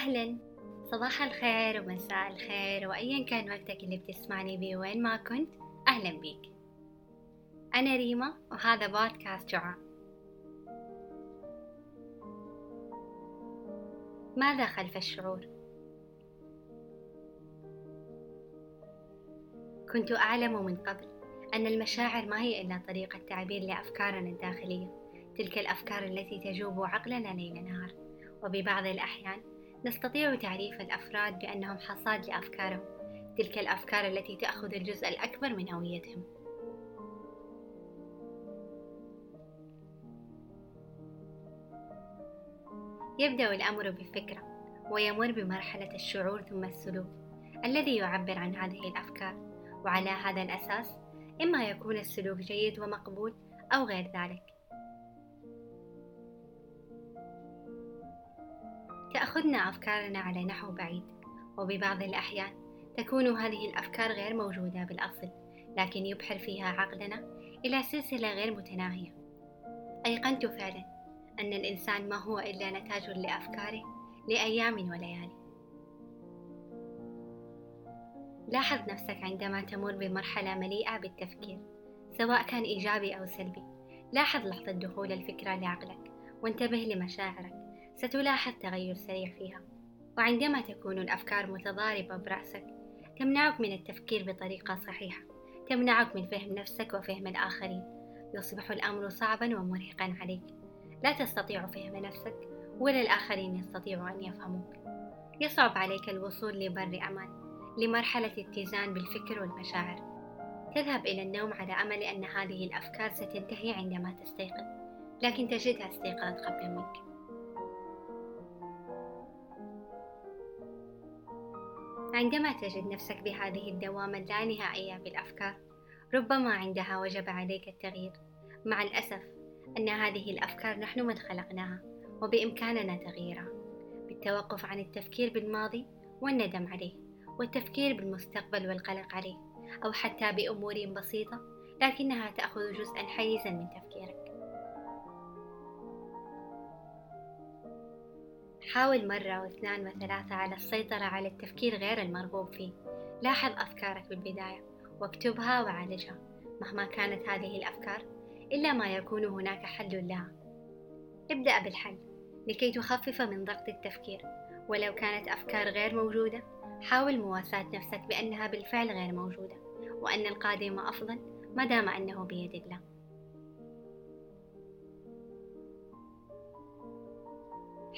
أهلا. صباح الخير ومساء الخير وأيا كان وقتك اللي بتسمعني بيه وين ما كنت أهلا بيك. أنا ريما وهذا بودكاست جوعان. ماذا خلف الشعور؟ كنت أعلم من قبل أن المشاعر ما هي إلا طريقة تعبير لأفكارنا الداخلية تلك الأفكار التي تجوب عقلنا ليل نهار. وببعض الأحيان نستطيع تعريف الأفراد بأنهم حصاد لأفكارهم تلك الأفكار التي تأخذ الجزء الأكبر من هويتهم. يبدأ الأمر بفكرة ويمر بمرحلة الشعور ثم السلوك الذي يعبر عن هذه الأفكار. وعلى هذا الأساس إما يكون السلوك جيد ومقبول أو غير ذلك. تأخذنا أفكارنا على نحو بعيد وببعض الأحيان تكون هذه الأفكار غير موجودة بالأصل لكن يبحر فيها عقلنا إلى سلسلة غير متناهية. أيقنت فعلا أن الإنسان ما هو إلا نتاج لأفكاره لأيام وليالي. لاحظ نفسك عندما تمر بمرحلة مليئة بالتفكير سواء كان إيجابي أو سلبي. لاحظ لحظة دخول الفكرة لعقلك وانتبه لمشاعرك. ستلاحظ تغير سريع فيها. وعندما تكون الأفكار متضاربة برأسك تمنعك من التفكير بطريقة صحيحة. تمنعك من فهم نفسك وفهم الآخرين. يصبح الأمر صعبا ومرهقا عليك. لا تستطيع فهم نفسك ولا الآخرين يستطيعوا أن يفهموك. يصعب عليك الوصول لبر أمان لمرحلة اتزان بالفكر والمشاعر. تذهب إلى النوم على أمل أن هذه الأفكار ستنتهي عندما تستيقظ لكن تجدها استيقظت قبل منك. عندما تجد نفسك بهذه الدوامة اللانهائية بالأفكار ربما عندها وجب عليك التغيير. مع الأسف أن هذه الأفكار نحن من خلقناها وبإمكاننا تغييرها. بالتوقف عن التفكير بالماضي والندم عليه والتفكير بالمستقبل والقلق عليه أو حتى بأمور بسيطة لكنها تأخذ جزءا حيزا من تفكيرك. حاول مرة واثنان وثلاثة على السيطرة على التفكير غير المرغوب فيه. لاحظ أفكارك بالبداية واكتبها وعالجها مهما كانت هذه الأفكار إلا ما يكون هناك حل لها. ابدأ بالحل لكي تخفف من ضغط التفكير. ولو كانت أفكار غير موجودة حاول مواساة نفسك بأنها بالفعل غير موجودة وأن القادم أفضل ما دام أنه بيد الله.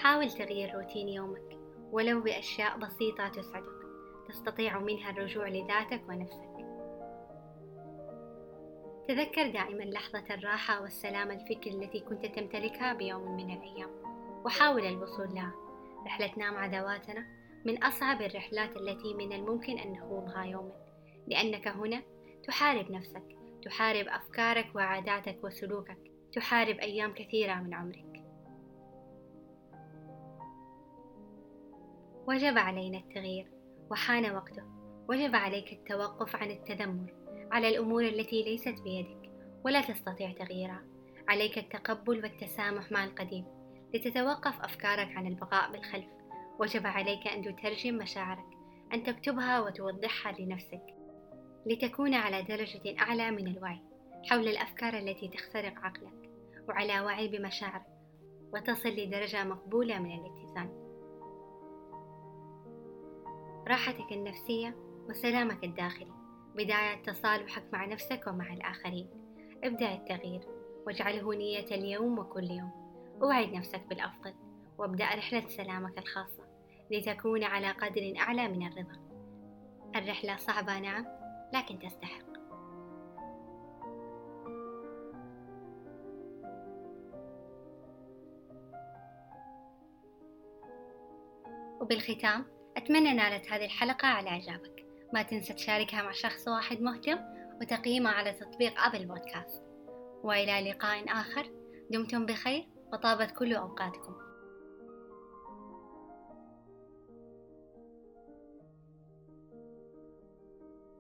حاول تغيير روتين يومك ولو بأشياء بسيطة تسعدك. تستطيع منها الرجوع لذاتك ونفسك. تذكر دائما لحظة الراحة والسلام الفكري التي كنت تمتلكها بيوم من الأيام وحاول الوصول لها. رحلتنا مع ذواتنا من أصعب الرحلات التي من الممكن أن نخوضها يوما لأنك هنا تحارب نفسك تحارب أفكارك وعاداتك وسلوكك تحارب أيام كثيرة من عمرك. وجب علينا التغيير وحان وقته. وجب عليك التوقف عن التذمر على الأمور التي ليست بيدك ولا تستطيع تغييرها. عليك التقبل والتسامح مع القديم لتتوقف أفكارك عن البقاء بالخلف. وجب عليك أن تترجم مشاعرك أن تكتبها وتوضحها لنفسك لتكون على درجة أعلى من الوعي حول الأفكار التي تخترق عقلك وعلى وعي بمشاعرك وتصل لدرجة مقبولة من الاتزان. راحتك النفسية وسلامك الداخلي بداية تصالحك مع نفسك ومع الآخرين. ابدأ التغيير واجعله نية اليوم وكل يوم. اوعد نفسك بالأفضل وابدأ رحلة سلامك الخاصة لتكون على قدر أعلى من الرضا. الرحلة صعبة نعم لكن تستحق. وبالختام أتمنى نالت هذه الحلقة على إعجابك. ما تنسى تشاركها مع شخص واحد مهتم وتقييمها على تطبيق أبل بودكاست. وإلى لقاء آخر. دمتم بخير وطابت كل أوقاتكم.